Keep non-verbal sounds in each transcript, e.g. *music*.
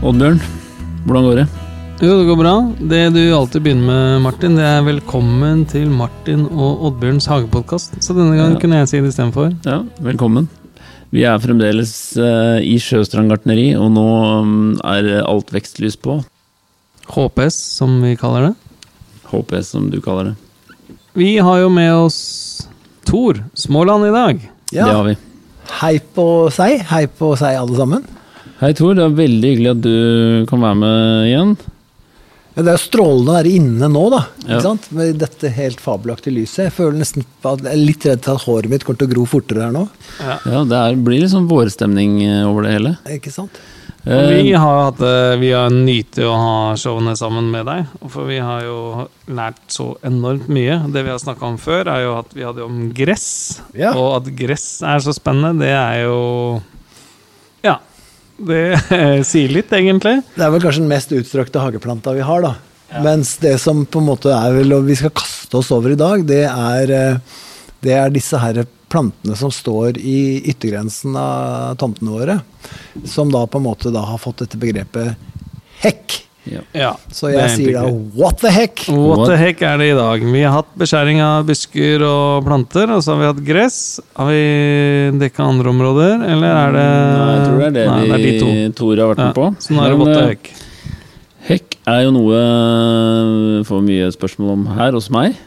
Oddbjørn, hvordan går det? Jo, det går bra. Det du alltid begynner med, Martin, det er 'velkommen til Martin og Oddbjørns hagepodkast'. Så denne gangen Ja. kunne jeg si det istedenfor. Ja, velkommen. Vi er fremdeles eh, i Sjøstrand gartneri, og nå mm, er alt vekstlys på. HPS, som vi kaller det. HPS, som du kaller det. Vi har jo med oss Tor Småland i dag. Ja. Det har vi. Hei på seg, hei på seg alle sammen. Hei Tor, det er veldig hyggelig at du kan være med igjen. Ja, det er jo strålende å være inne nå, da. Ja. Sant? Med dette helt fabelaktige lyset. Jeg føler nesten at jeg er litt redd for at håret mitt kommer til å gro fortere her nå. Ja, Det er, blir litt sånn vårstemning eh, over det hele. Ikke sant? Og vi Eh, har hatt det, vi har nytt å ha showene sammen med deg. For vi har jo lært så enormt mye. Det vi har snakka om før, er jo at vi hadde om gress. Ja. Og at gress er så spennende, det er jo Ja. Det *laughs* sier litt, egentlig. Det er vel kanskje den mest utstrakte hageplanta vi har, da. Mens det som på en måte er vel, og vi skal kaste oss over i dag, det er, eh, det er disse her plantene som står i yttergrensen av tomtene våre. Som da på en måte da har fått dette begrepet hekk. Ja. Ja, Så jeg sier da what the heck? What the heck er det i dag? Vi har hatt beskjæring av busker og planter, og så har vi hatt gress. Har vi dekka andre områder, eller er det Nei, jeg tror det er det, Nei, det er de to. Tor har vært Ja, med på. så nå er det what the eh, heck. Hekk er jo noe jeg får mye spørsmål om her hos meg.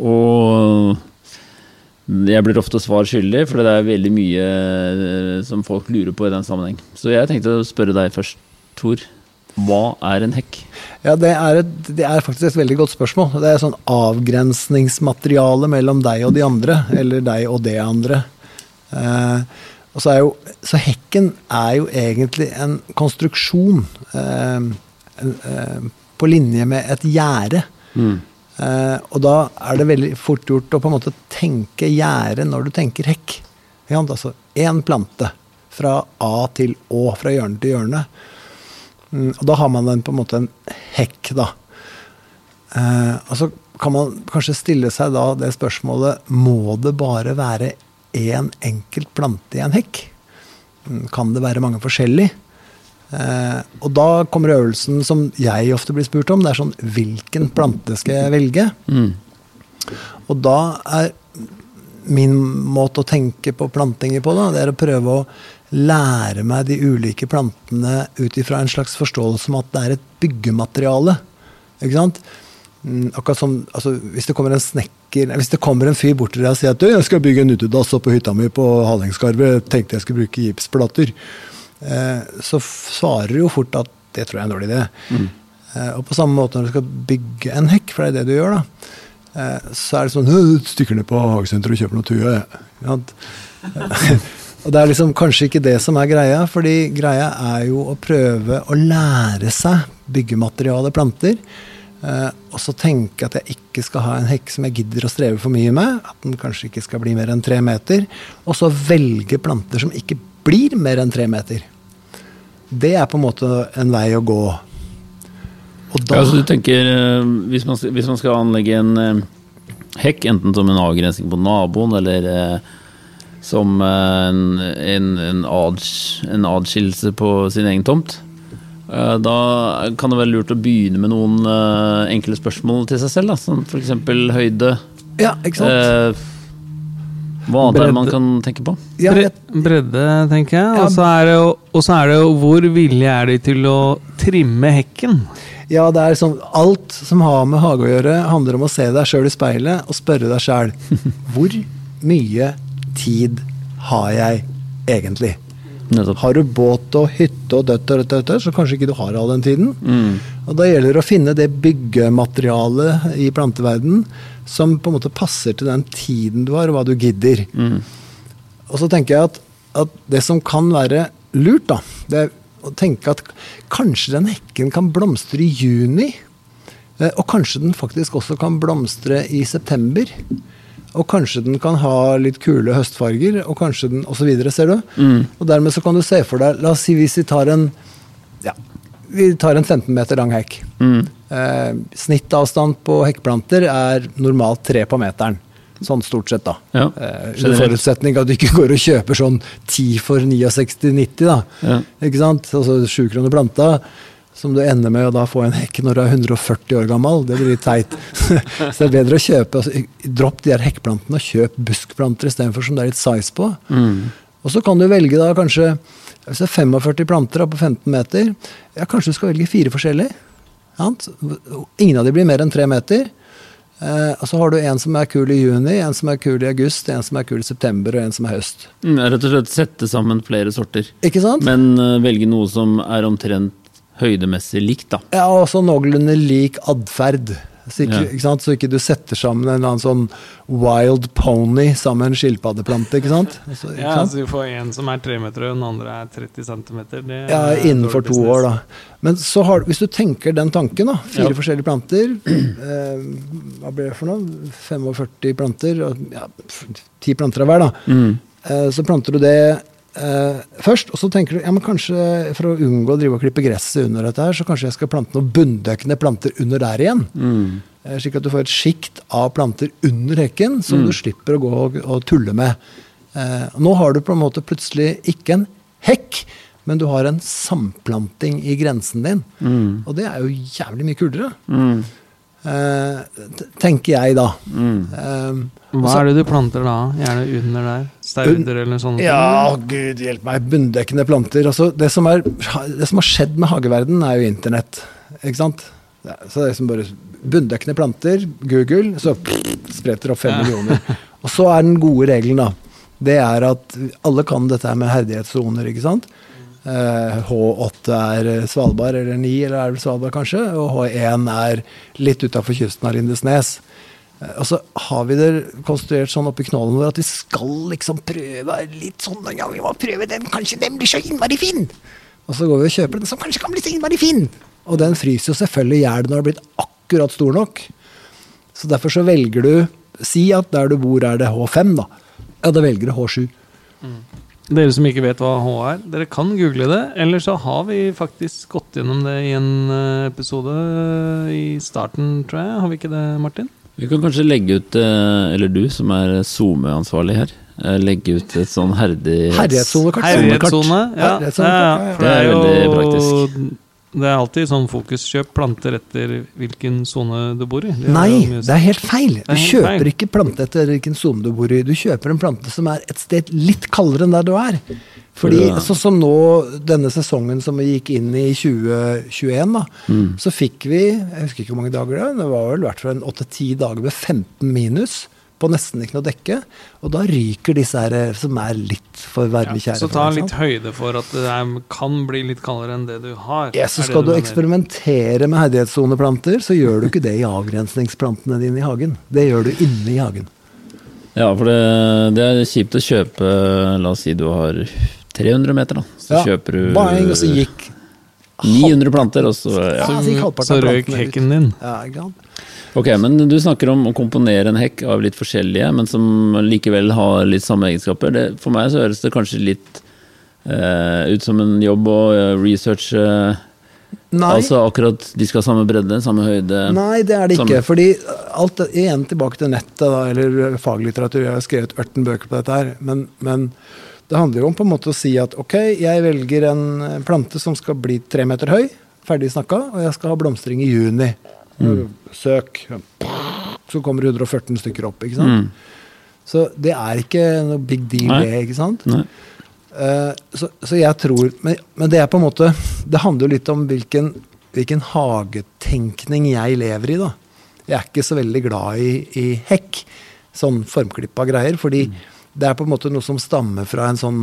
Og jeg blir ofte svar skyldig, for det er veldig mye eh, som folk lurer på i den sammenheng. Så jeg tenkte å spørre deg først, Tor. Hva er en hekk? Ja, det er, et, det er faktisk et veldig godt spørsmål. Det er sånn avgrensningsmateriale mellom deg og de andre, eller deg og det andre. Eh, og så, er jo, så hekken er jo egentlig en konstruksjon eh, eh, på linje med et gjerde. Eh, og da er det veldig fort gjort å på en måte tenke gjerde når du tenker hekk. Ja. Altså én plante fra A til Å, fra hjørne til hjørne. Mm, og da har man en, på en måte en hekk, da. Eh, og så kan man kanskje stille seg da det spørsmålet Må det bare være én enkelt plante i en hekk? Mm, Kan det være mange forskjellige? Eh, og da kommer øvelsen som jeg ofte blir spurt om. Det er sånn Hvilken plante skal jeg velge? Mm. Og da er min måte å tenke på plantinger på, da, det er å prøve å lære meg de ulike plantene ut ifra en slags forståelse om at det er et byggemateriale. Ikke sant? Mm, akkurat som altså, Hvis det kommer en snekker Hvis det kommer en fyr bort til deg og sier at du, jeg skal bygge en utedass oppe på hytta mi på Hallingskarvet, tenkte jeg skulle bruke gipsplater, eh, så svarer du jo fort at det tror jeg er en dårlig idé. Eh, og på samme måte når du skal bygge en hekk, for det er det du gjør, da, eh, så er det sånn Du Stikker ned på hagesenteret og kjøper noe tue, jeg. *laughs* Og det er liksom kanskje ikke det som er greia, fordi greia er jo å prøve å lære seg byggemateriale planter. Eh, og så tenke at jeg ikke skal ha en hekk som jeg gidder å streve for mye med. At den kanskje ikke skal bli mer enn tre meter. Og så velge planter som ikke blir mer enn tre meter. Det er på en måte en vei å gå. Og da Ja, så du tenker, eh, hvis man, hvis man skal anlegge en eh, hekk, enten som en avgrensning på naboen, eller eh, som eh, en, en, en, ads, en adskillelse på sin egen tomt, eh, da kan det være lurt å begynne med noen eh, enkle spørsmål til seg selv, da, som f.eks. høyde. Ja, ikke sant? Eh, hva annet er det man kan tenke på? Ja, jeg, bredde, tenker jeg. Og så er, det jo- og så er det jo hvor villige er de til å trimme hekken? ja, det er sånn Alt som har med hage å gjøre, handler om å se deg sjøl i speilet og spørre deg sjæl *laughs* Hvor mye tid har jeg egentlig? Nettopp. Har du båt og hytte og dødt og dødt, dødt, dødt, så kanskje ikke du har all den tiden. Mm. Og da gjelder det å finne det byggematerialet i planteverden som på en måte passer til den tiden du har, og hva du gidder. Mm. Og så tenker jeg at, at det som kan være lurt, da, det er å tenke at kanskje den hekken kan blomstre i juni. eh, Og kanskje den faktisk også kan blomstre i september. Og kanskje den kan ha litt kule høstfarger, og kanskje den osv. Ser du? Mm. Og dermed så kan du se for deg La oss si hvis vi tar en ja, vi tar en 15 meter lang hekk. Mm. Eh, snittavstand på hekkplanter er normalt tre på meteren. Sånn stort sett, da. Ja, Eh, Under forutsetning at du ikke går og kjøper sånn 10 for 69,90, da. Ja. Ikke sant? Altså 7 kroner planta, som du ender med å da få en hekk når du er 140 år gammel. Det blir litt teit. *laughs* Så det er bedre å kjøpe altså, Dropp de her hekkplantene og kjøp buskplanter istedenfor som det er litt size på. Mm. Og så kan du velge da kanskje Hvis det er 45 planter da, på 15 meter, ja, kanskje du skal velge fire forskjellige. Sant? Ingen av de blir mer enn tre meter. Eh, og så har du en som er kul i juni, en som er kul i august, en som er kul i september, og en som er høst. Mm, Rett og slett sette sammen flere sorter. Ikke sant? Men uh, velge noe som er omtrent høydemessig likt, da. Ja, og så noenlunde lik atferd. Så ikke, Ja. ikke sant? så ikke du setter sammen en eller annen sånn wild pony sammen med en skilpaddeplante. ikke sant? Altså, ikke Ja, sant? så du får en som er tre meter, og den andre er 30 cm. Ja, innenfor to år, da. Men så har, hvis du tenker den tanken, da. Fire Ja. forskjellige planter. *clears throat* Eh, hva ble det for noe? 45 planter. Og, ja, ti 10 planter av hver, da. Mm. Eh, så planter du det eh, først, og så tenker du ja, men kanskje for å unngå å drive og klippe gresset under dette her, så kanskje jeg skal plante noen bunndøkkende planter under der igjen. Mm. Eh, Slik at du får et sjikt av planter under hekken som Mm. du slipper å gå og, og tulle med. Eh, nå har du på en måte plutselig ikke en hekk, men du har en samplanting i grensen din. Mm. Og det er jo jævlig mye kulere, Mm. eh, tenker jeg da. Mm. Eh, Hva er det du planter da? Gjerne under der? Stauder eller sånne ja, gud hjelpe meg. Bunndekkende planter. Altså, det, som er, det som har skjedd med hageverden, er jo internett. Ikke sant? Ja, så det er liksom bare bunndekkende planter, Google, så spretter det opp fem Ja. *laughs* millioner. Og så er den gode regelen, da. Det er at alle kan dette her med herdighetssoner, ikke sant. Eh, H8 er Svalbard, eller 9, eller er det Svalbard kanskje. Og H1 er litt utafor kysten av Lindesnes. Eh, Og så har vi det konstruert sånn oppi knollen vår at vi skal liksom prøve litt sånn Ja, vi må prøve den, kanskje den blir så innmari fin! Og så går vi og kjøper den som kanskje kan bli så innmari fin! Og den fryser jo selvfølgelig i hjel når den har blitt akkurat stor nok. Så derfor så velger du Si at der du bor er det H5, da. Ja, da velger du H7. Dere som ikke vet hva H er, dere kan google det. Eller så har vi faktisk gått gjennom det i en eh, episode i starten, tror jeg. Har vi ikke det, Martin? Vi kan kanskje legge ut, eh, eller du som er SoMe-ansvarlig her, eh, legge ut et sånn herdig Herdighetssonekart. Herlighetssone. Ja, ja. Det er veldig praktisk. Det er alltid sånn fokuskjøp planter etter hvilken sone du bor i. Det Nei, det er helt feil. Du helt kjøper feil. ikke plante etter hvilken sone du bor i. Du kjøper en plante som er et sted litt kaldere enn der du er. Fordi Ja. sånn som nå, denne sesongen som vi gikk inn i 2021, da, Mm. så fikk vi Jeg husker ikke hvor mange dager det var, det var vel i hvert fall en åtte-ti dager med 15 minus. På nesten ikke noe dekke. Og da ryker disse her eh, som er litt for varme ja. Så ta litt sant? høyde for at det er, kan bli litt kaldere enn det du har. Ja, så skal du mener. eksperimentere med herdighetssoneplanter, så gjør du ikke det i avgrensningsplantene dine i hagen. Det gjør du inne i hagen. Ja, for det, det er kjipt å kjøpe La oss si du har 300 meter, da. Så Ja, kjøper du Bang, og så gikk 900 planter, og så ja. Ja, så Så røyk hekken din. Ja. Ok, men du snakker om å komponere en hekk av litt forskjellige, men som likevel har litt samme egenskaper. Det, for meg så høres det kanskje litt eh, ut som en jobb å eh, researche Nei, Altså akkurat de skal ha samme bredde, samme høyde. nei, det er det ikke. Samme. Fordi alt Igjen tilbake til nettet, da, eller faglitteratur. Jeg har skrevet 18 bøker på dette her. Men, men det handler jo om på en måte å si at ok, jeg velger en plante som skal bli tre meter høy, ferdig snakka, og jeg skal ha blomstring i juni. Mm. Søk. Så kommer 114 stykker opp, ikke sant. Mm. Så det er ikke noe big deal, Nei. det, ikke sant. Eh, så, så jeg tror men, men det er på en måte Det handler jo litt om hvilken, hvilken hagetenkning jeg lever i, da. Jeg er ikke så veldig glad i, i hekk, sånn formklippa greier, fordi det er på en måte noe som stammer fra en sånn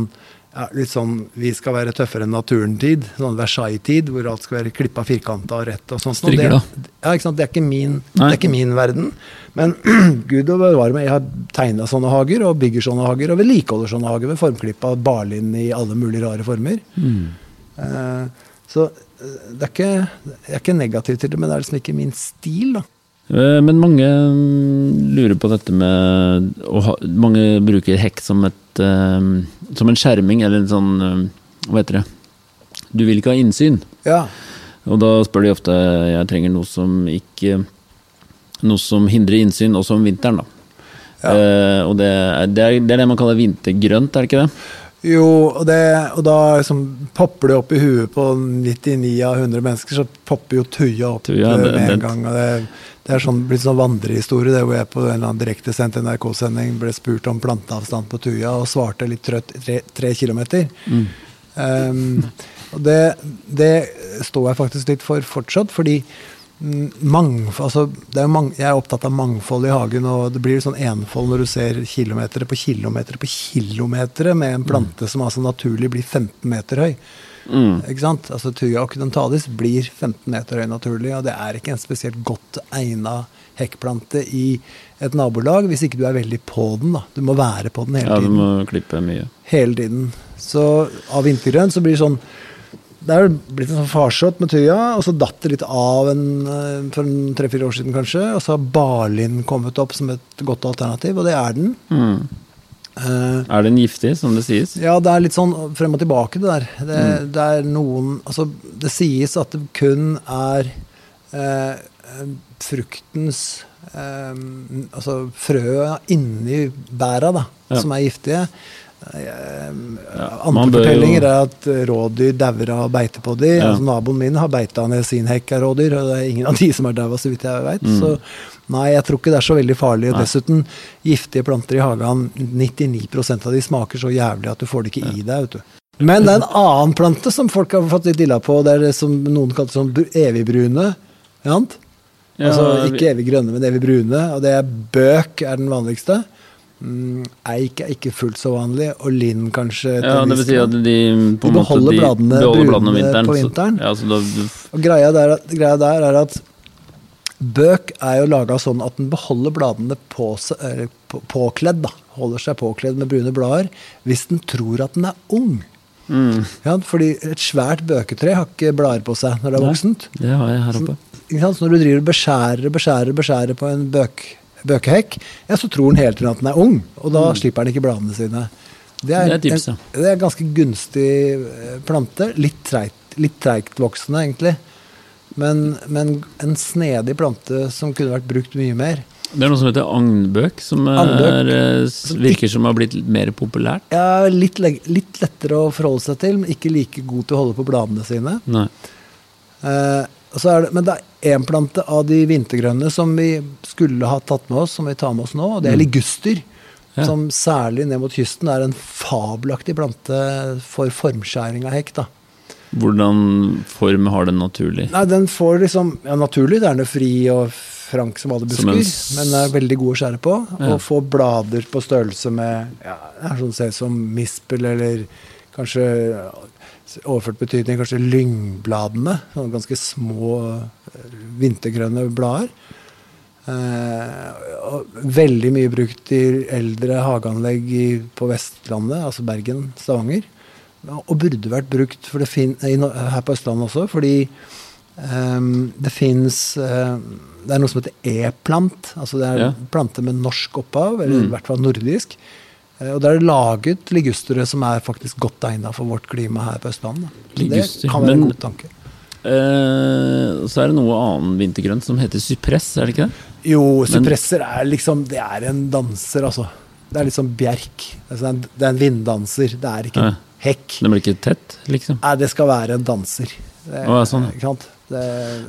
ja, litt sånn vi skal være tøffere enn naturen-tid, sånn Versailles-tid, hvor alt skal være klippa firkanta og rett og sånt. Strikker, det, ja, ikke sant? Det er ikke min, det er ikke min verden. Men *clears throat* gud og bevare meg, jeg har tegna sånne hager, og bygger sånne hager, og vedlikeholder sånne hager med formklippa barlind i alle mulige rare former. Eh, så eh, det er ikke, jeg er ikke negativ til det, men det er liksom ikke min stil, da. Eh, Men mange mm, lurer på dette med ha, Mange bruker hekk som, et, eh, som en skjerming, eller en sånn eh, Hva heter det? Du vil ikke ha innsyn. Ja. Og da spør de ofte jeg trenger noe som ikke Noe som hindrer innsyn, også om vinteren, da. Ja. Eh, og det det, er, det er det man kaller vintergrønt, er det ikke det? Jo, og, det, og da liksom popper det opp i huet på 99 av 100 mennesker, så popper jo tuja opp Tuja, med det- en gang. og det, det er sånn, blitt sånn vandrehistorie, det hvor jeg på en eller annen direktesendt NRK-sending ble spurt om planteavstand på tuja, og svarte litt trøtt tre, tre kilometer. Um, og det, det står jeg faktisk litt for fortsatt, fordi mangfold, altså, er mang, jeg er opptatt av mangfold i hagen, og det blir sånn enfold når du ser kilometer på kilometer på kilometer med en plante som altså naturlig blir 15 meter høy. Mm. Ikke sant? Altså Tuya occidentalis blir 15 meter høy naturlig, og det er ikke en spesielt godt egna hekkplante i et nabolag hvis ikke du er veldig på den. da. Du må være på den hele tiden. Ja, du må klippe mye. hele tiden. Så av vintergrønn så blir det sånn Det er blitt en sånn farsott med tuja, og så datt det litt av en, eh, for tre-fire år siden kanskje. Og så har barlind kommet opp som et godt alternativ, og det er den. Mm. Eh, Er den giftig, som det sies? ja, det er litt sånn frem og tilbake, det der. Det, det er noen Altså, det sies at det kun er uh, fruktens uh, Altså frøa inni bæra, da, Ja. som er giftige. Man andre fortellinger jo- er at rådyr dauer av beite på de. Ja. Altså, naboen min har beita ned sin hekk av rådyr, og det er ingen av de som har daua, så vidt jeg veit. Mm. Så nei, jeg tror ikke det er så veldig farlig. Og Nei. dessuten, giftige planter i hagen, 99% av de smaker så jævlig at du får det ikke i deg. vet du. Men det er en annen plante som folk har fått litt illa på. Det er det som noen kaller sånn br- evigbrune. Ja, altså ikke evig grønne, men evig brune. Og det er bøk er den vanligste. Mm, eik er ikke fullt så vanlig, og lind kanskje. Ja, det vil si at de på De beholder de bladene brune vinteren. på vinteren. Ja, så da, Og greia der, greia der er at bøk er jo laga sånn at den beholder bladene på, påkledd. da, Holder seg påkledd med brune blader hvis den tror at den er ung. mm, Ja, fordi et svært bøketre har ikke blader på seg når det er voksent. det har jeg her oppe. Sant? Så når du driver og beskjærer og beskjærer, beskjærer på en bøk, bøkehekk, ja, så tror den hele tiden at den er ung, og da slipper den ikke bladene sine. Det er tipset. en, det er en ganske gunstig eh, plante. Litt treigt, litt treigt voksende, egentlig. Men, men en snedig plante som kunne vært brukt mye mer. Det er noe som heter agnbøk, som er, eh, virker som har blitt mer populært. Ja, litt, litt lettere å forholde seg til, men ikke like god til å holde på bladene sine. Nei. Eh, så det, men det er én plante av de vintergrønne som vi skulle ha tatt med oss, som vi tar med oss nå, og det er liguster. Mm. Ja. Som særlig ned mot kysten er en fabelaktig plante for formskjæring av hekk. da. Hvordan form har den naturlig? Nei, den får liksom Ja, naturlig det er den fri og frank som alle Som busker, s- men er veldig god å skjære på. Ja. Og få blader på størrelse med ja, er sånn ser ut som mispel, eller kanskje overført betydning kanskje lyngbladene. Sånne ganske små eh, vintergrønne blader. Eh, veldig mye brukt i eldre hageanlegg i, på Vestlandet, altså Bergen, Stavanger. Og burde vært brukt det her på Østlandet også, fordi um, det fins Det er noe som heter e-plant. altså Det er Ja. planter med norsk opphav, eller Mm. i hvert fall nordisk. Uh, Og da er laget ligustere som er faktisk godt egna for vårt klima her på Østlandet. Så det kan være en god tanke. Uh, så er det noe annen vintergrønt som heter sypress, er det ikke det? Jo, sypresser er liksom Det er en danser, altså. Det er litt sånn bjerk. Altså, det, er en, det er en vinddanser. Det er ikke Ja. en hekk. Den blir ikke tett, liksom. Nei, det skal være en danser. Det, Å, sånn. Ikke sant? Det,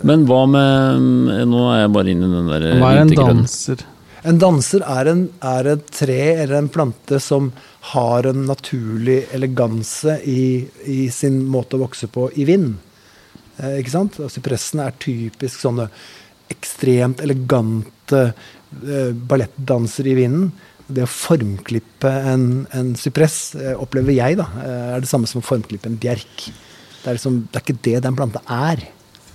Men hva med Nå er jeg bare inne i den der Hva er en danser? en danser er, en, er et tre eller en plante som har en naturlig eleganse i, i sin måte å vokse på i vind. Eh, ikke sant? Og Sypressene er typisk sånne ekstremt elegante eh, ballettdansere i vinden. Det å formklippe en, en sypress, eh, opplever jeg, da, eh, er det samme som å formklippe en bjerk. Det er, liksom, det er ikke det den planta er.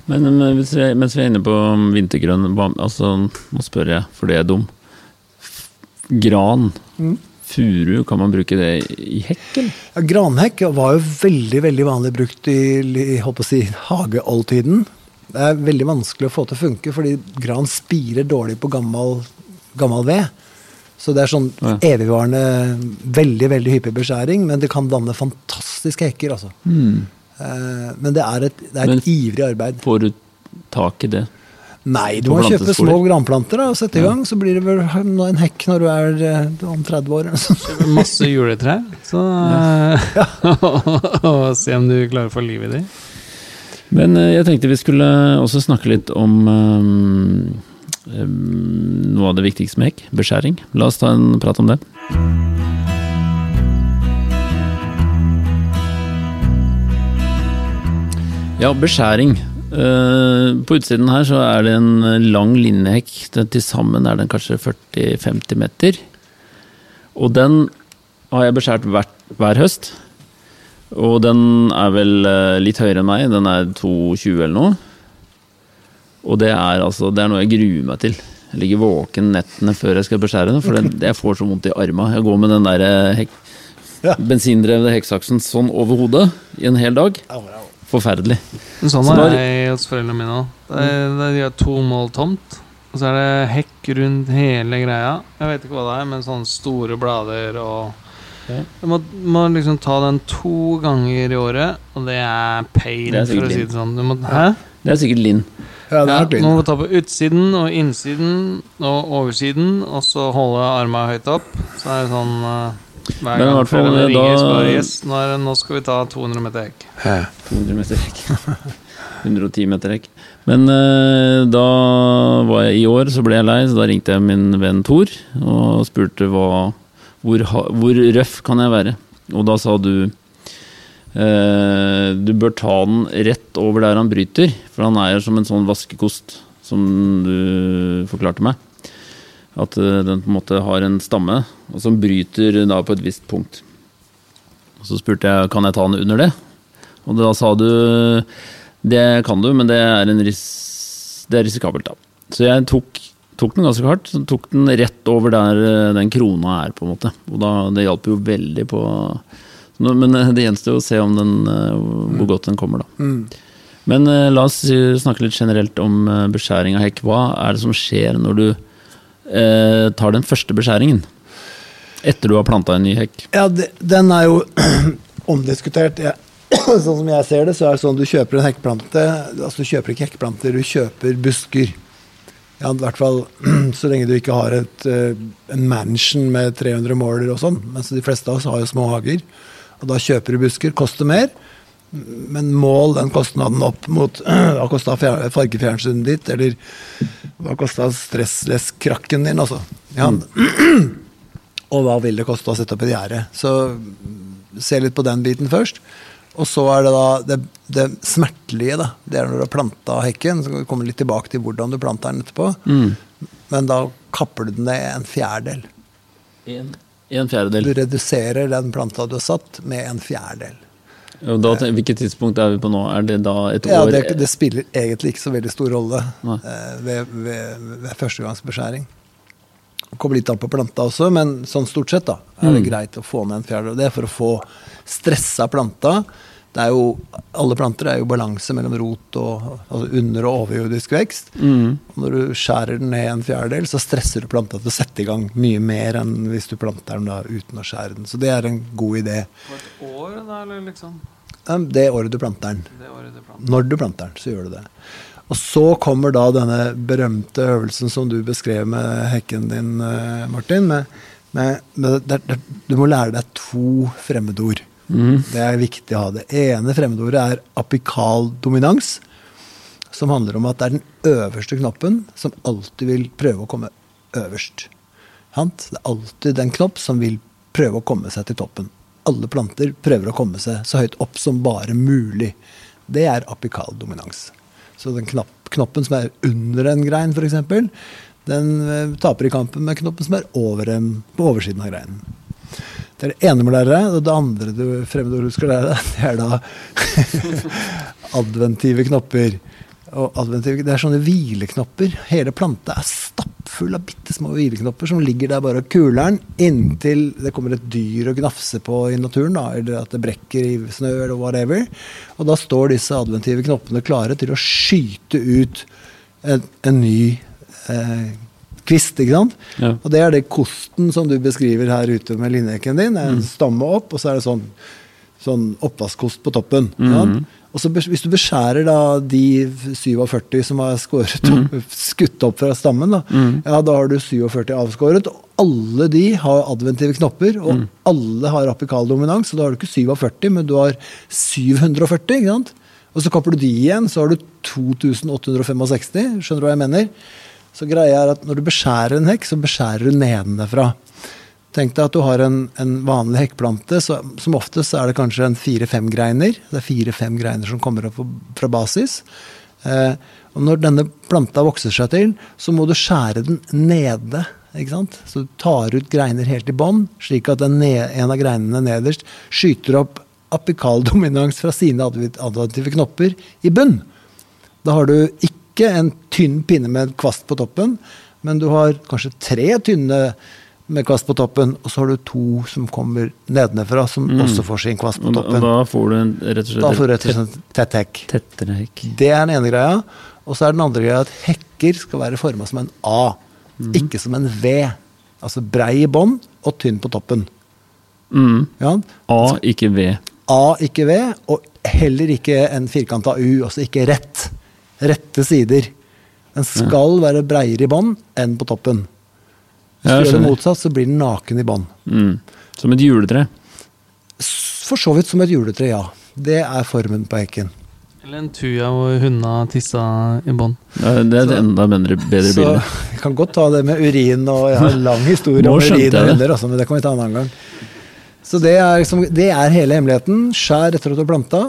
Men, men hvis vi, mens vi er inne på vintergrønn, altså, nå spør jeg, for det er dum. Gran, Mm. furu, kan man bruke det i hekk, eller? Ja, granhekk var jo veldig veldig vanlig brukt i, i holdt på å si, hageoldtiden. Det er veldig vanskelig å få til å funke, fordi gran spirer dårlig på gammel, gammel ved. Så det er sånn Ja. evigvarende, veldig veldig hyppig beskjæring, men det kan danne fantastiske hekker. altså. Eh, men det er et, det er Men- et ivrig arbeid. Får du tak i det? Nei, du må kjøpe små granplanter da, og sette i gang. Så blir det vel en hekk når du er eh, om 30 år. Masse juletrær. Så ja. *laughs* Og se om du klarer å få liv i dem. Men eh, jeg tenkte vi skulle også snakke litt om eh, eh, noe av det viktigste med hekk. Beskjæring. La oss ta en prat om det. Ja, beskjæring. Eh, på utsiden her så er det en lang linjehekk. Den Til sammen er den kanskje 40-50 meter. Og den har jeg beskjært hver, hver høst. Og den er vel eh, litt høyere enn meg. Den er 2,20 eller noe. Og det er altså Det er noe jeg gruer meg til. Jeg ligger våken nettene før jeg skal beskjære den, for det, jeg får så vondt i arma. Jeg går med den der eh, hek, Ja. bensindrevne hekksaksen sånn over hodet i en hel dag. Forferdelig. Men sånn Så er jeg hos foreldrene mine òg. De har to mål tomt. Og så er det hekk rundt hele greia. Jeg vet ikke hva det er, men sånne store blader og okay. Du må, må liksom ta den to ganger i året, og det er pain, Det er for å si det sånn. Du må, hæ? Det er sikkert Linn. Ja, det er nok du klin. må ta på utsiden og innsiden og oversiden, og så holde arma høyt opp. Så er det sånn eh, hver Men i gang hvert fall, foreldrene ringer, så da- bare Yes, nå, er det, nå skal vi ta 200 meter hekk. 200 meter hekk. *laughs* 110 meter hekk. Men eh, da var jeg i år, så ble jeg lei, så da ringte jeg min venn Tor og spurte hva, hvor, hvor røff kan jeg være. Og da sa du eh, du bør ta den rett over der han bryter, for han er som en sånn vaskekost, som du forklarte meg. At eh, den på en måte har en stamme, og som bryter da på et visst punkt. Og så spurte jeg kan jeg ta den under det, og da sa du det kan du, men det er, ris det er risikabelt, da. Så jeg tok, tok den ganske hardt. Så tok den rett over der eh, den krona er, på en måte. Og da, det hjalp jo veldig på Men eh, det gjenstår å se om den, eh, hvor godt den kommer, da. Mm. Men eh, la oss snakke litt generelt om beskjæring av hekk. Hva er det som skjer når du eh, tar den første beskjæringen? Etter du har planta en ny hekk? Ja, det, den er jo *clears throat* omdiskutert. Ja. *clears throat* sånn som jeg ser det, så er det sånn du kjøper en hekkplante Altså du kjøper ikke hekkplanter, du kjøper busker. Ja, I hvert fall *clears throat* så lenge du ikke har et, en mansion med 300 måler og sånn. Mens de fleste av oss har jo små hager. Og da kjøper du busker. Koster mer. Men mål den kostnaden opp mot *clears throat* hva kosta fargefjernsynet ditt, eller hva kosta stressless-krakken din, altså. Ja, *clears throat* og hva vil det koste å sette opp et gjerde? Så mm, se litt på den biten først. Og så er det da det, det smertelige, da. Det er når du har planta hekken. Så kommer vi litt tilbake til hvordan du planter den etterpå. Men da kapper du den ned en fjerdedel. En, en fjerdedel. Du reduserer den planta du har satt, med en fjerdedel. Da, hvilket tidspunkt er vi på nå? Er det da et Ja, år det, det spiller egentlig ikke så veldig stor rolle eh, ved, ved, ved førstegangsbeskjæring. Kommer litt an på planta også, men sånn stort sett da, er det Mm. greit å få ned en fjerdedel. Det er for å få stressa planta. Det er jo, alle planter er jo balanse mellom rot og altså under- og overjordisk vekst. Mm. Og når du skjærer den ned en fjerdedel, så stresser du planta til å sette i gang mye mer enn hvis du planter den da uten å skjære den. Så det er en god idé. På et år, da, eller liksom? Det året du planter den. Det året du planter. Når du planter den, så gjør du det. Og så kommer da denne berømte øvelsen som du beskrev med hekken din, eh, Martin. Med, med, med, der, det, du må lære deg to fremmedord. Mhm. Det er viktig å ha. Det ene fremmedordet er apikal dominans. Som handler om at det er den øverste knoppen som alltid vil prøve å komme øverst. Det er alltid den knopp som vil prøve å komme seg til toppen. Alle planter prøver å komme seg så høyt opp som bare mulig. Det er apikal dominans. Så den knapp, knoppen som er under en grein, f.eks., den eh, taper i kampen med knoppen som er over på oversiden av greinen. Det er det ene med å lære. Og det andre du fremmedord deg, *laughs* det er da *laughs* adventive knopper. Og adventive, det er sånne hvileknopper. Hele planta er stappfull av bitte små hvileknopper som ligger der bare og kuler den inntil det kommer et dyr og gnafser på i naturen, da, eller at det brekker i snø eller whatever. Og da står disse adventive knoppene klare til å skyte ut en, en ny eh, kvist, ikke sant? Ja. Og det er det kosten som du beskriver her ute med linjehekken din. Er en stamme opp, og så er det sånn, sånn oppvaskkost på toppen. Mm sant? Og så Hvis du beskjærer da de 47 som har skåret opp, skutt opp fra stammen, da, ja, da har du 47 avskåret. og Alle de har adventive knopper, og alle har apikal dominans. Så da har du ikke 47, men du har 740. ikke sant? Og så kapper du de igjen, så har du 2865. Skjønner du hva jeg mener? Så greia er at når du beskjærer en hekk, så beskjærer du nedenfra. Tenk deg at du har en, en vanlig hekkplante, så, som oftest er det kanskje en fire-fem greiner. Det er fire-fem greiner som kommer opp fra basis. Eh, og når denne planta vokser seg til, så må du skjære den nede. ikke sant? Så du tar ut greiner helt i bånn, slik at den ne- en av greinene nederst skyter opp apikal dominans fra sine adv- knopper i bunn. Da har du ikke en tynn pinne med kvast på toppen, men du har kanskje tre tynne med kvast på toppen, og så har du to som kommer nedenfra, som også får sin kvast på Og da, toppen. får du en, rett og slett slett tett hekk. tettere hekk. Det er den ene greia. Og så er den andre greia at hekker skal være forma som en A, ikke som en V. Altså brei i bånn og tynn på toppen. Mm. Ja? A, ikke V. A, ikke V, og heller ikke en firkanta U, altså ikke rett. Rette sider. Den skal være breiere i bånn enn på toppen. Hvis Ja, du gjør det motsatt, så blir den naken i bånn. Mm. Som et juletre. For så vidt som et juletre, ja. Det er formen på hekken. Eller en tuja hvor hundene tissa i bånn. Ja, Det er et enda bedre, bedre Så bilde. *laughs* vi kan godt ta det med urin, og jeg har en lang *laughs* historie om urin og hunder, også, men det kan vi ta en annen gang. Så det er, liksom, det er hele hemmeligheten. Skjær etter at du har planta.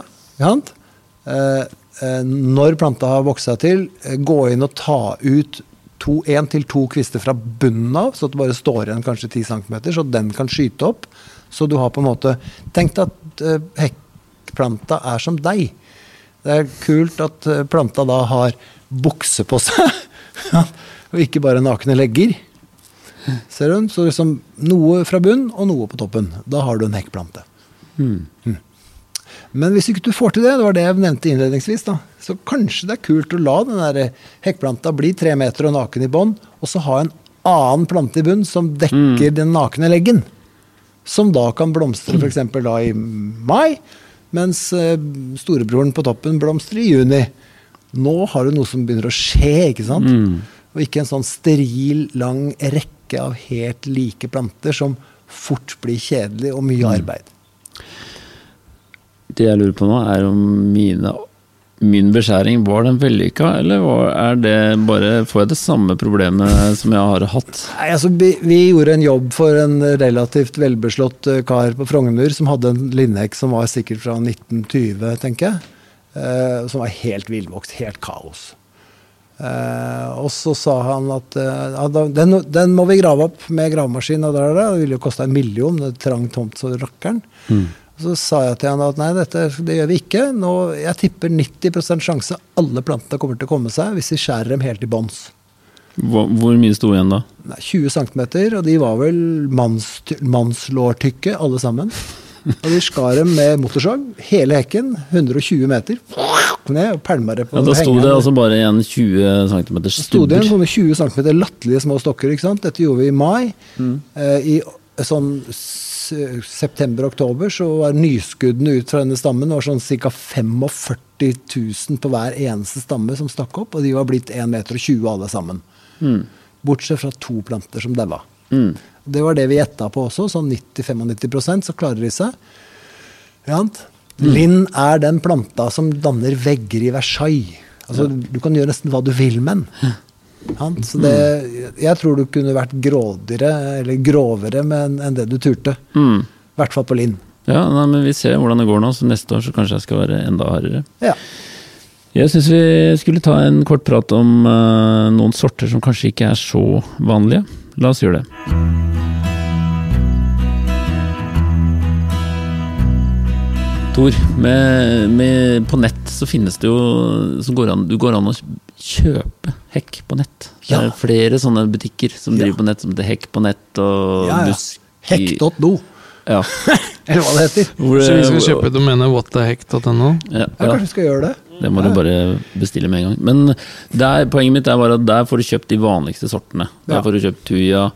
eh, når planta har vokst seg til, eh, gå inn og ta ut én til to kvister fra bunnen av, så at det bare står igjen kanskje 10 cm, så den kan skyte opp. Så du har på en måte Tenk deg at eh, hekkplanta er som deg. Det er kult at eh, planta da har bukse på seg, *laughs* og ikke bare nakne legger. Ser du? Så liksom noe fra bunn og noe på toppen. Da har du en hekkplante. Mm. Men hvis ikke du får til det, det var det jeg nevnte innledningsvis, da, så kanskje det er kult å la den der hekkplanta bli tre meter og naken i bånn, og så ha en annen plante i bunn som dekker den nakne leggen. Som da kan blomstre f.eks. da i mai, mens eh, storebroren på toppen blomstrer i juni. Nå har du noe som begynner å skje, ikke sant? Og ikke en sånn steril, lang rekke av helt like planter som fort blir kjedelig og mye arbeid. Det jeg lurer på nå, er om mine, min beskjæring var den vellykka, eller var, er det bare Får jeg det samme problemet som jeg har hatt? Nei, altså, vi, vi gjorde en jobb for en relativt velbeslått eh, kar på Frogner som hadde en linnek som var sikkert fra 1920, tenker jeg. Eh, som var helt villvokst, helt kaos. Eh, og så sa han at eh, den, den må vi grave opp med gravemaskin. Og der, der. Det ville jo kosta en million, det er trang tomt så rakkeren. Og så sa jeg til han at nei, dette det gjør vi ikke. Nå, jeg tipper 90% sjanse alle plantene kommer til å komme seg hvis vi skjærer dem helt i bånns. Hvor, hvor mye sto igjen da? Nei, 20 cm, og de var vel manns, mannslårtykke alle sammen. Og de skar dem med motorsag, hele hekken, 120 meter, ned og pælma det på Ja, da sto det altså bare igjen 20 cm Så sto det igjen sånne 20 cm latterlige små stokker. ikke sant? Dette gjorde vi i mai. Eh, I sånn september-oktober så var nyskuddene ut fra denne stammen var sånn ca. 45 000 på hver eneste stamme som stakk opp, og de var blitt 1,20 meter alle sammen. Bortsett fra to planter som daua. Mm. Det var det vi gjetta på også, sånn 90-95 så klarer de seg. Ja, mm. Linn er den planta som danner vegger i Versailles. Altså, Du kan gjøre nesten hva du vil med den. Så det, jeg tror du kunne vært grådigere, eller grovere en- enn det du turte. Mm. I hvert fall på Linn. Ja, nei, men vi ser hvordan det går nå, så neste år så kanskje jeg skal være enda hardere. Ja. Jeg syns vi skulle ta en kort prat om uh, noen sorter som kanskje ikke er så vanlige. La oss gjøre det. Tor, med, med, på nett så finnes det jo så går an, Du går an å kjøpe hekk på nett. Det Ja. er flere sånne butikker som Ja. driver på nett, som heter Hekk på nett og Ja, ja. Busk Hekk.no, Ja. *laughs* eller hva det heter. Hvor, Så vi skal kjøpe domenet whatheheck.no? ja, Ja, ja. kanskje vi skal gjøre det. Det må du bare bestille med en gang. Men der, poenget mitt er bare at der får du kjøpt de vanligste sortene. Der Ja. får du kjøpt tuja,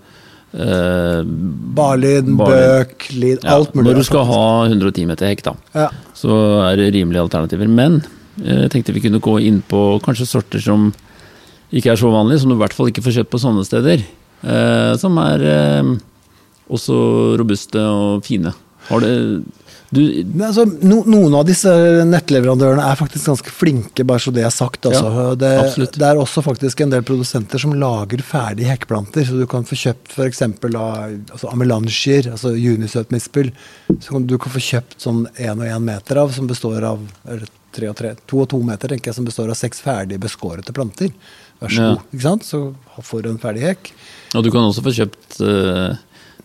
eh, Barlin, bøk, lin, ja, alt mulig. Når du skal ha 110 meter hekk, da, ja. så er det rimelige alternativer. Men jeg tenkte vi kunne gå inn på kanskje sorter som ikke er så vanlige, som du i hvert fall ikke får kjøpt på sånne steder. eh, som er eh, også robuste og fine. Har det du, altså, no, noen av disse nettleverandørene er faktisk ganske flinke, bare så det er sagt. Altså. Ja, det, det er også faktisk en del produsenter som lager ferdige hekkplanter, så du kan få kjøpt f.eks. Altså amelansjer, altså junisøtmispel, som du kan få kjøpt sånn én og én meter av, som består av eller tre og tre, to og to meter, tenker jeg, som består av seks ferdige beskårete planter. Vær så Ja. god. Ikke sant? Så får du en ferdig hekk. og du kan også få kjøpt uh,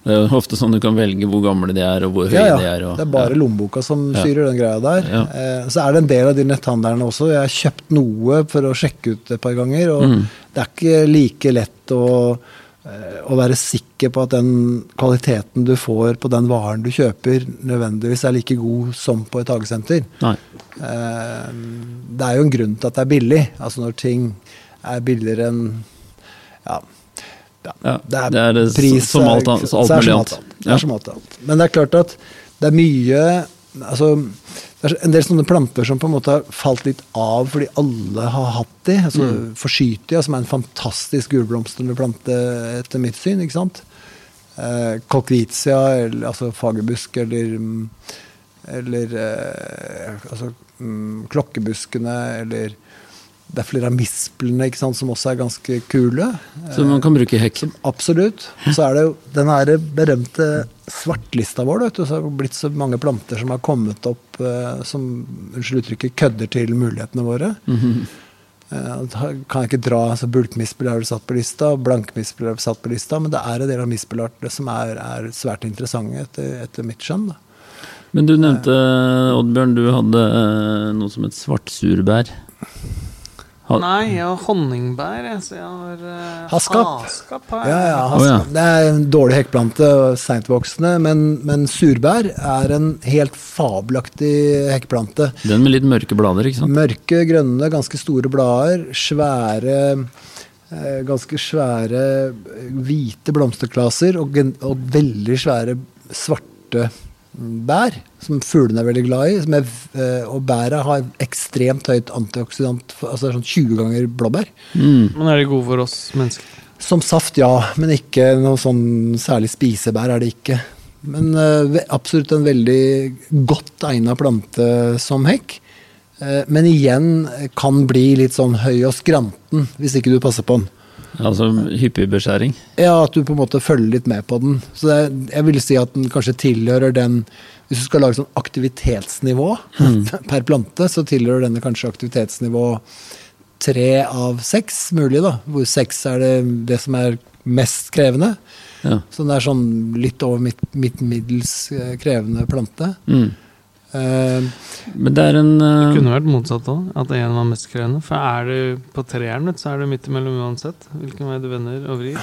Det er jo ofte sånn du kan velge hvor gamle de er, og hvor høye Ja, de er. Og, det er bare lommeboka som Ja. styrer den greia der. Ja. Eh, så er det en del av de netthandlerne også. Jeg har kjøpt noe for å sjekke ut et par ganger, og Mm. det er ikke like lett å, å være sikker på at den kvaliteten du får på den varen du kjøper, nødvendigvis er like god som på et hagesenter. Nei. Eh, det er jo en grunn til at det er billig. Altså når ting er billigere enn ja, ja, det er, det er det pris som alt alt som alt annet. Men det er klart at det er mye altså, det er en del sånne planter som på en måte har falt litt av fordi alle har hatt de. Altså Mm. Forsytia, som er en fantastisk gulblomstrende plante etter mitt syn. ikke sant? Eh, Kolkvitia, altså fagerbusk, eller mm, eller eh, altså, mm, klokkebuskene, eller det er flere av misplene ikke sant, som også er ganske kule. Som man kan bruke i hekk. Absolutt. Og så er det jo den her berømte svartlista vår. Du, så har det blitt så mange planter som har kommet opp eh, som unnskyld uttrykket, kødder til mulighetene våre. Eh, da kan jeg ikke dra, altså Bulkmispel er vel satt på lista, blankmispel er vel satt på lista, men det er en del av mispelartene som er, er svært interessante etter, etter mitt skjønn. Men du nevnte, Oddbjørn, du hadde eh, noe som het svartsurbær. Ha- Nei, jeg har honningbær, så jeg har uh, Haskap. haskap her. Ja, Ja, haskap. Oh, ja. Det er en dårlig hekkplante, seintvoksende, men, men surbær er en helt fabelaktig hekkplante. Den med litt mørke blader, ikke sant? Mørke, grønne, ganske store blader. Svære eh, Ganske svære eh, hvite blomsterklaser og, og veldig svære svarte mm, bær, som fuglene er veldig glad i. Som er, eh, og bæret har ekstremt høyt antioxidant, altså sånn 20 ganger blåbær. Mm. Men er de gode for oss mennesker? Som saft, ja, men ikke noe sånn særlig spisebær er det ikke. Men uh, absolutt en veldig godt egna plante som hekk. Uh, men igjen kan bli litt sånn høy og skranten hvis ikke du passer på den. Altså hyppig beskjæring. Ja, at du på en måte følger litt med på den. Så det, jeg vil si at den kanskje tilhører den Hvis du skal lage sånn aktivitetsnivå *laughs* per plante, så tilhører denne kanskje aktivitetsnivå tre av seks mulig, da. Hvor seks er det, det som er mest krevende. Ja. Så den er sånn litt over midt, midt middels eh, krevende plante. Mm. Eh, Men det er en Det eh, kunne vært motsatt òg, at én var mest krevende. For er du på treeren, så er du midt imellom uansett. Hvilken vei du vender og vrir.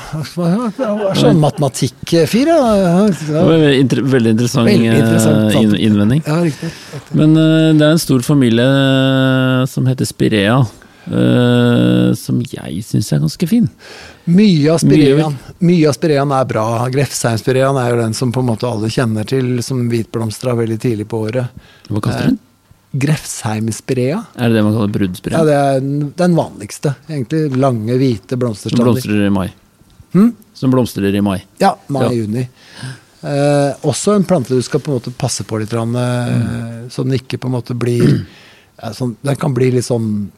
*laughs* sånn matematikk-fyr, ja. det veldig interessant, Veldig interessant, eh, sant. inn innvending. Ja, riktig. riktig. Men det er en stor familie som heter Spirea, eh, som jeg syns er ganske fin. Mye av spireaen mye av er bra. Grefsheimspireaen er jo den som på en måte alle kjenner til, som hvitblomstra veldig tidlig på året. Hva kaster den? Grefsheimspirea? Er det det man kaller Ja, bruddspirea? det er den- vanligste. Egentlig lange, hvite som blomstrer i mai. Hm? Som blomstrer i mai. Ja, mai-juni. Ja. Eh, også en plante du skal på en måte passe på litt, grann, mm. så den ikke på en måte blir ja, sånn, Den kan bli litt sånn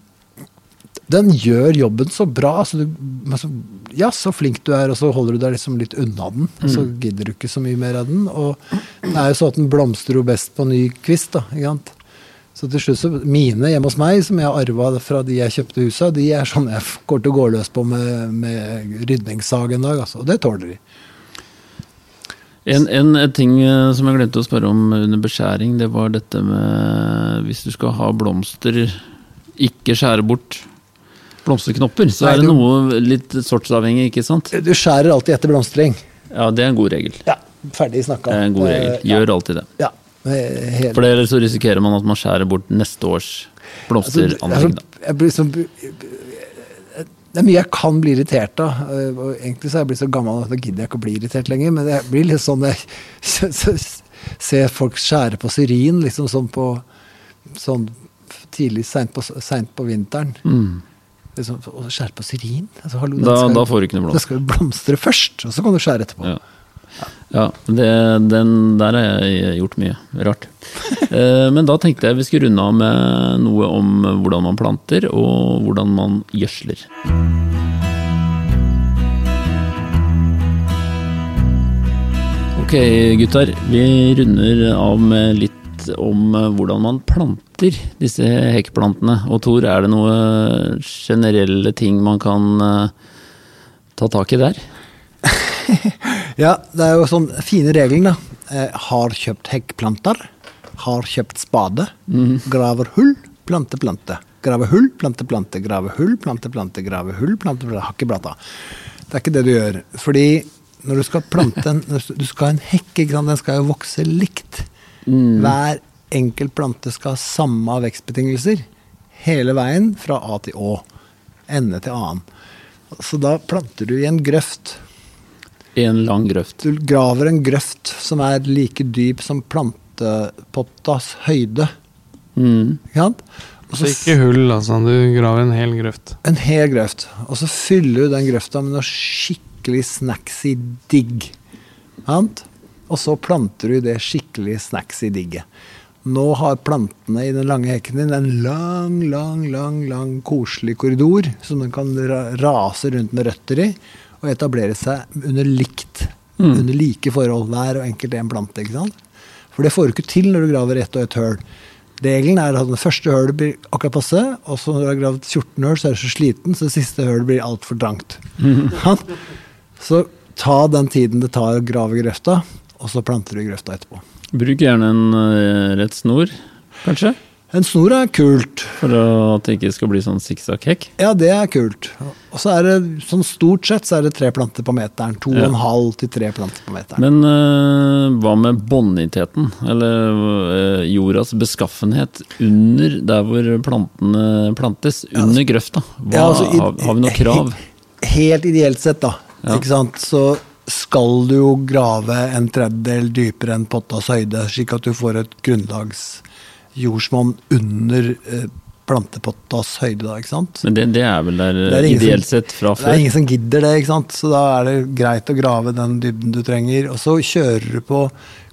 Den gjør jobben så bra. Så du, men så, ja, så flink du er, og så holder du deg liksom litt unna den. Og så gidder du ikke så mye mer av den. Og det er jo sånn at den blomstrer jo best på ny kvist. da, ikke sant? Så til slutt så, Mine hjemme hos meg, som jeg har arva fra de jeg kjøpte huset, de er sånn jeg går til å gå løs på med, med rydningssag en dag. Altså, og det tåler de. En, en, en ting eh, som jeg glemte å spørre om under beskjæring, det var dette med Hvis du skal ha blomster, ikke skjære bort blomsterknopper, så Nei, er det noe litt sortsavhengig, ikke sant? Du skjærer alltid etter blomstring. Ja, det er en god regel. Ja, ferdig snakka. Det er en god regel. Eh, Gjør alltid det. Ja. hele... helt- For ellers så risikerer man at man skjærer bort neste års blomsteranlegg. altså, det er mye jeg kan bli irritert av. eh, og Egentlig så er jeg blitt så gammel at da gidder jeg ikke å bli irritert lenger. Men jeg blir litt sånn jeg *laughs* ser folk skjære på syrin, liksom sånn på sånn tidlig, seint på, sent på vinteren. Mm. Liksom, å skjære på syrin? Altså, hallo, Da, skal, da får du ikke noe blomst da skal jo blomstre først, og så kan du skjære etterpå. Ja. Ja, det, den der har jeg gjort mye rart. *laughs* Eh, Men da tenkte jeg vi skulle runde av med noe om hvordan man planter, og hvordan man gjødsler. Ok, gutter. Vi runder av med litt om eh, hvordan man planter disse hekkplantene. Og Tor, er det noen generelle ting man kan eh, ta tak i der? *laughs* Ja, det er jo sånn fine regelen, da. Eh, har kjøpt hekkplanter. Har kjøpt spade. Graver hull, plante, plante. Grave hull, plante, plante. Grave hull, plante, plante. Grave hull, plante, plante. Planta. Det er ikke det du gjør. Fordi når du skal plante en *laughs* Du skal ha en hekk, den skal jo vokse likt. Hver enkelt plante skal ha samme vekstbetingelser hele veien fra A til Å. Ende til annen. Så da planter du i en grøft. I En lang grøft. Du graver en grøft som er like dyp som plantepottas høyde. Mm. Ikke sant? Og Så så ikke hull, altså. Du graver en hel grøft. en hel grøft. Og så fyller du den grøfta med noe skikkelig snacksy digg. Sant? Og så planter du det skikkelig snacks i digget. Nå har plantene i den lange hekken din en lang, lang, lang, lang koselig korridor som den kan rase rundt med røtter i, og etablere seg under likt, under like forhold, hver og enkelt en plante. ikke sant? For det får du ikke til når du graver ett og ett høl. Regelen er at det første hølet blir akkurat passe, og så når du har gravd 14 høl, så er du så sliten, så det siste hølet blir altfor trangt. Mm. *laughs* Så ta den tiden det tar å grave grøfta, og så planter du grøfta etterpå. Bruk gjerne en eh, rett snor, kanskje, En snor er kult. for at det ikke skal bli sånn sikksakk-hekk. Ja, det er kult. Og så er det sånn stort sett så er det tre planter på meteren. To og en halv til tre planter på meteren. Men uh, hva med boniteten, eller uh, jordas beskaffenhet under der hvor plantene plantes, under grøfta? Hva, Ja, altså, har, har vi noe krav? Helt ideelt sett, da. Ja. Ikke sant? Så skal du jo grave en tredjedel dypere enn pottas høyde, slik at du får et grunnlagsjordsmonn under eh, plantepottas høyde, da, ikke sant? Men det, det er vel der er ideelt sett fra før? Det er ingen som gidder det, ikke sant? så da er det greit å grave den dybden du trenger. Og så kjører du på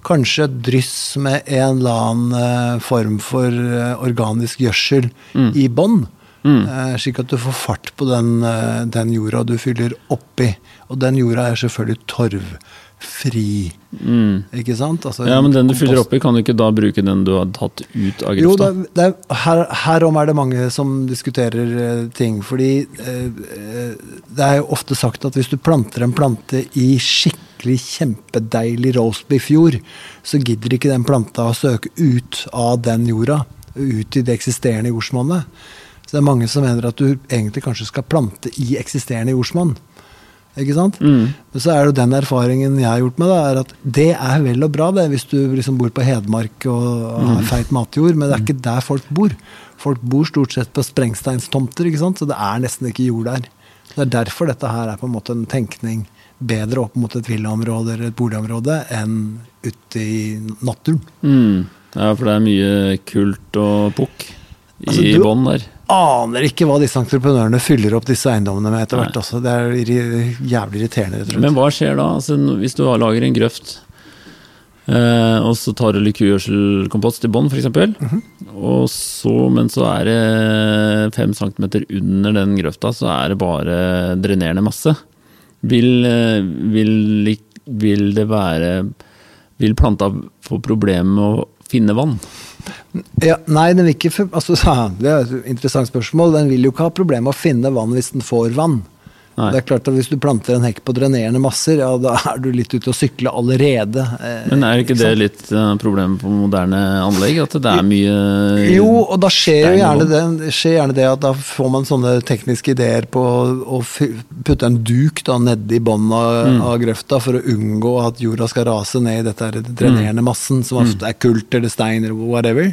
kanskje et dryss med en eller annen eh, form for eh, organisk gjødsel i bånn. Eh, slik at du får fart på den, eh, den jorda du fyller oppi. Og den jorda er selvfølgelig torvfri, Mm. ikke sant? Altså, Ja, men den du fyller oppi, kan du ikke da bruke den du har tatt ut av jo, det, er- det, er- her, herom er det mange som diskuterer eh, ting. Fordi eh, eh, det er jo ofte sagt at hvis du planter en plante i skikkelig kjempedeilig roastbeef-jord, så gidder ikke den planta å søke ut av den jorda. Ut i det eksisterende jordsmonnet. Så det er mange som mener at du egentlig kanskje skal plante i eksisterende jordsmonn. Ikke sant? Mm. Men så er det jo den erfaringen jeg har gjort med det, er at det er vel og bra det, hvis du liksom bor på Hedmark og har feit matjord, men det er ikke der folk bor. Folk bor stort sett på sprengsteinstomter, ikke sant? så det er nesten ikke jord der. Det er derfor dette her er på en måte en tenkning bedre opp mot et villaområde eller et boligområde enn ute i naturen. Mm. Ja, for det er mye kult og pukk Altså, du- bånn der. Aner ikke hva disse entreprenørene fyller opp disse eiendommene med etter hvert. Altså. Det er jævlig irriterende, rett og slett. Men hva skjer da? Altså, hvis du lager en grøft, eh, og så tar du litt kugjødselkompost i bånn, f.eks., og så, men så er det fem centimeter under den grøfta, så er det bare drenerende masse. Vil, eh, vil, vil det være Vil planta få problemer med å finne vann? Ja, nei, den vil ikke, altså, *laughs* det er et interessant spørsmål. Den vil jo ikke ha problemer med å finne vann hvis den får vann. Nei. Det er klart at Hvis du planter en hekk på drenerende masser, ja, da er du litt ute å sykle allerede. eh, Men er ikke det litt uh, problemet på moderne anlegg? At det er mye Jo, og da skjer jo gjerne det, skjer gjerne det at da får man sånne tekniske ideer på å putte en duk da nedi bånn av, Mm. av grøfta for å unngå at jorda skal rase ned i dette drenerende Mm. massen, som ofte er kult eller stein eller whatever.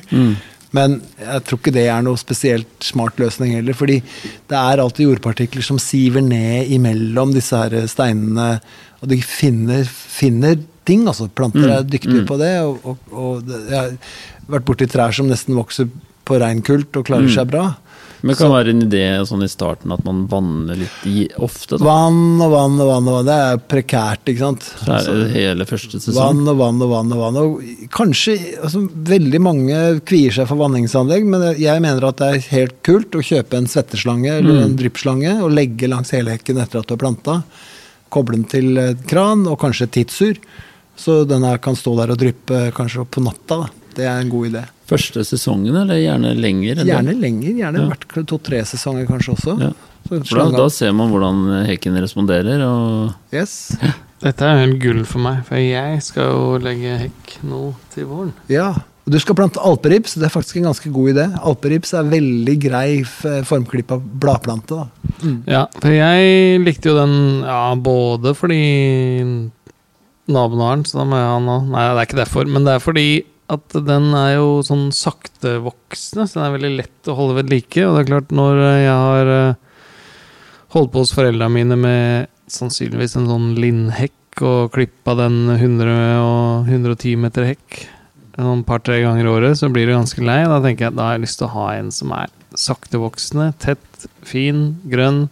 Men jeg tror ikke det er noe spesielt smart løsning heller. Fordi det er alltid jordpartikler som siver ned imellom disse her steinene. Og de finner, finner ting. altså Planter er dyktige på det. Og, og, og jeg har vært borti trær som nesten vokser på reinkult og klarer seg bra. Men det kan være en idé sånn i starten at man vanner litt i ofte. da. Vann og vann og vann. og vann, Det er prekært, ikke sant. Så er det hele første sesong. Vann og vann og vann. Og vann. Og kanskje altså, Veldig mange kvier seg for vanningsanlegg, men jeg mener at det er helt kult å kjøpe en svetteslange eller en dryppslange og legge langs hele hekken etter at du har planta. Koble den til kran og kanskje tidsur, så den her kan stå der og dryppe kanskje på natta. da. Det er en god idé. Første sesongen, eller gjerne lenger? Eller? Gjerne lenger. Gjerne Ja. hvert to-tre sesonger kanskje også. Ja. For da, da ser man hvordan hekken responderer. Og Yes. Dette er helt gull for meg, for jeg skal jo legge hekk nå til våren. Ja. Og Du skal plante alperips. Det er faktisk en ganske god idé. Alperips er veldig grei formklippa bladplante. da. Ja, for jeg likte jo den ja, både fordi naboen har den, så da må jeg ha den òg. Nei, det er ikke derfor, men det er fordi at den er jo sånn saktevoksende, så den er veldig lett å holde ved like. Og det er klart, når jeg har eh, holdt på hos foreldra mine med sannsynligvis en sånn lindhekk og klippa den 100 og 110 meter hekk et par-tre ganger i året, så blir du ganske lei. Da tenker jeg da har jeg lyst til å ha en som er saktevoksende, tett, fin, grønn.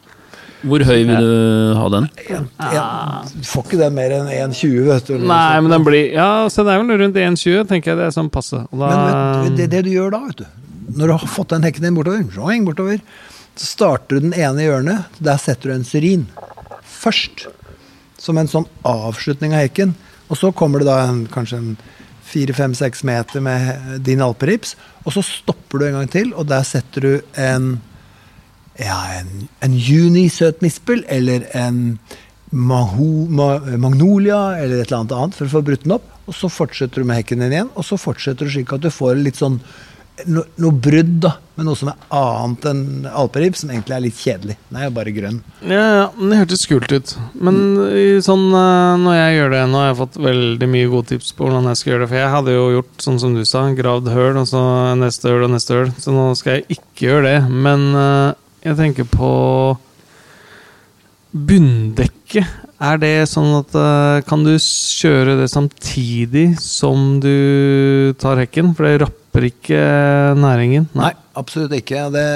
Hvor høy vil du ha den? Ja, du får ikke den mer enn 1,20, vet du. Nei, men den blir Ja, så det er vel rundt 1,20, tenker jeg det er sånn passe. Og da, Men vet, du, det, det du gjør da, vet du Når du har fått den hekken din bortover, joing, bortover så starter du den ene i hjørnet. Der setter du en syrin først. Som en sånn avslutning av hekken. Og så kommer det da en, kanskje en fire-fem-seks meter med din alperips. Og så stopper du en gang til, og der setter du en ja, en, en junisøtmispel eller en maho, ma, magnolia eller et eller annet annet for å få brutt den opp. Og så fortsetter du med hekken din igjen, og så fortsetter du slik at du får litt sånn no, noe brudd da, med noe som er annet enn alperib, som egentlig er litt kjedelig. Den er jo bare grønn. ja, ja, det hørtes kult ut. Men sånn, eh, når jeg gjør det nå, har jeg fått veldig mye gode tips på hvordan jeg skal gjøre det. For jeg hadde jo gjort sånn som du sa, gravd høl, og så neste høl og neste høl. Så nå skal jeg ikke gjøre det. Men eh, jeg tenker på bunndekke. Er det sånn at eh, Kan du kjøre det samtidig som du tar hekken? For det rapper ikke næringen. Nei, absolutt ikke. Det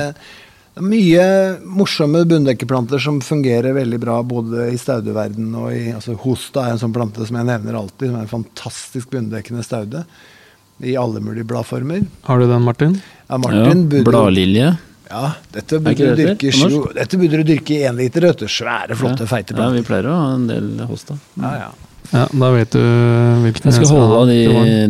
det er mye morsomme bunndekkeplanter som fungerer veldig bra både i staudeverden og i altså Hosta er en sånn plante som jeg nevner alltid, som er en fantastisk bunndekkende staude. I alle mulige bladformer. Har du den, Martin? Ja, Martin ja, Bladlilje. Ja, dette burde du det dyrke, jo, dette burde du dyrke i én liter. vet du. Svære, flotte, feite Ja, vi pleier å ha en del hos da. Ja, ja. Ja, da vet du hvilken Jeg skal holde av de,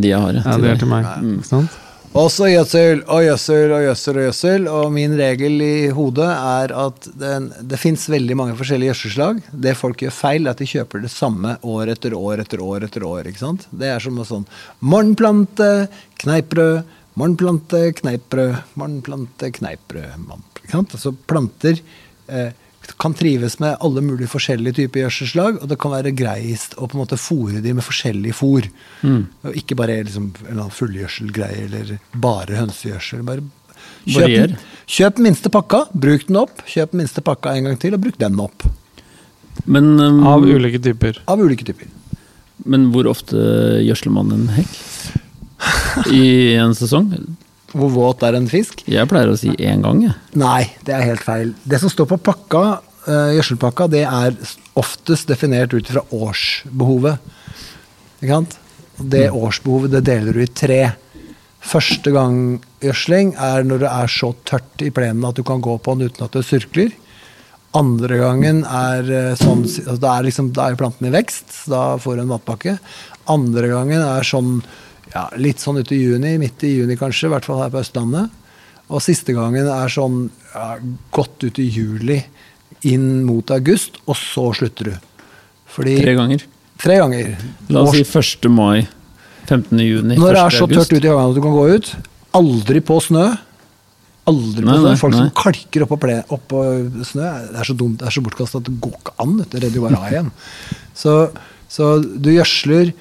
de jeg har. Ja, det er til meg. Mm. Ikke sant? Også gjødsel og gjødsel og gjødsel og gjødsel. Og min regel i hodet er at den, det fins veldig mange forskjellige gjødselslag. Det folk gjør feil, er at de kjøper det samme år etter år etter år etter år. ikke sant? Det er som en sånn morgenplante, kneippbrød, kneippbrød, morgenplante, kneippbrød. man, Ikke sant? Altså planter eh, kan trives med alle mulige forskjellige typer gjødselslag, og det kan være greist å på en måte fòre de med forskjellig fôr. Og ikke bare liksom, en eller fullgjødselgreie eller bare hønsegjødsel. Bare kjøp, den- kjøp den minste pakka, bruk den opp. Kjøp den minste pakka en gang til, og bruk den opp. Men, um, Av ulike typer. Av ulike typer. men hvor ofte gjødsler man en hekk? I en sesong? Hvor våt er en fisk? Jeg pleier å si én gang, jeg. Nei, det er helt feil. Det som står på pakka, eh, gjødselpakka, det er oftest definert ut fra årsbehovet. Ikke sant? Det årsbehovet det deler du i tre. Første gang gjødsling er når det er så tørt i plenen at du kan gå på den uten at det surkler. Andre gangen er eh, sånn altså Da er, liksom, da er planten i vekst, da får du en vannpakke. Andre gangen er sånn ja, litt sånn ut i juni, midt i juni kanskje, i hvert fall her på Østlandet. Og siste gangen er sånn ja, godt ut i juli, inn mot august, og så slutter du. Fordi Tre ganger. Tre ganger. La oss si 1. mai, 15. juni, 1. Når det er så tørt ute i hagen at du kan gå ut, aldri på snø. Aldri på Nei, snø. Folk nei. som kalker oppå opp snø, det er så dumt, det er så bortkastet at det går ikke an. Det redder jo bare av igjen. Så, så du gjødsler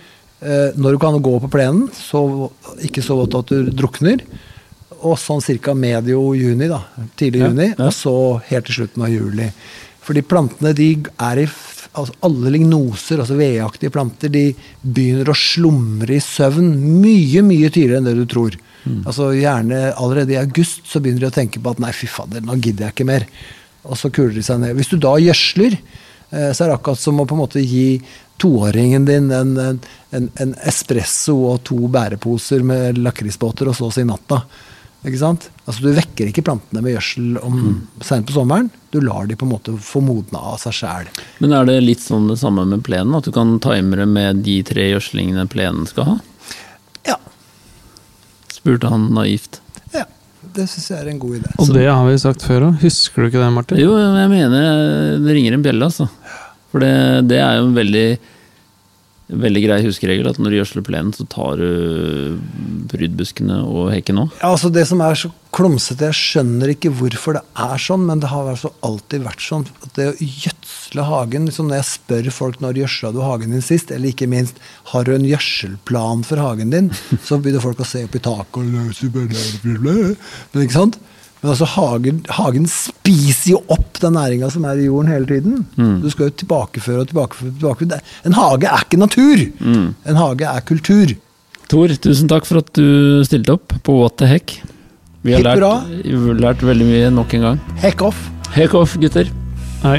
når du kan gå på plenen, så, ikke så vått at du drukner. og sånn ca. medio juni, da. Tidlig juni. ja. Og så helt til slutten av juli. Fordi plantene de er i altså Alle lignoser, altså vedaktige planter, de begynner å slumre i søvn mye, mye tidligere enn det du tror. Altså Gjerne allerede i august så begynner de å tenke på at nei, fy fader, nå gidder jeg ikke mer. Og så kuler de seg ned. Hvis du da gjødsler, eh, så er det akkurat som å på en måte gi toåringen din en, en, en, en espresso og to bæreposer med lakrisbåter og så si natta. Ikke sant? Altså Du vekker ikke plantene med gjødsel om seint på sommeren. Du lar de på en måte få modna av seg sjæl. Men er det litt sånn det samme med plenen? At du kan time det med de tre gjødslingene plenen skal ha? Ja, Spurte han naivt. ja. Det syns jeg er en god idé. Og det har vi sagt før òg. Husker du ikke det, Martin? Jo, jeg mener det ringer en bjelle, altså. For det, det er jo en veldig Veldig grei huskeregel at når du gjødsler plenen, så tar du prydbuskene og hekken òg. Ja, altså Det som er så klumsete, jeg skjønner ikke hvorfor det er sånn, men det har altså alltid vært sånn. at Det å gjødsle hagen liksom Når jeg spør folk når gjødsla du hagen din sist, eller ikke minst har du en gjødselplan for hagen din, *laughs* så begynner folk å se opp i taket og Men ikke sant? Men altså, hagen, hagen spiser jo opp den næringa som er i jorden hele tiden. Du skal jo tilbakeføre og tilbakeføre. tilbakeføre. En hage er ikke natur! En hage er kultur. Tor, tusen takk for at du stilte opp på What the heck. Vi har lært, lært veldig mye nok en gang. Heck off! Heck off, gutter! Nei.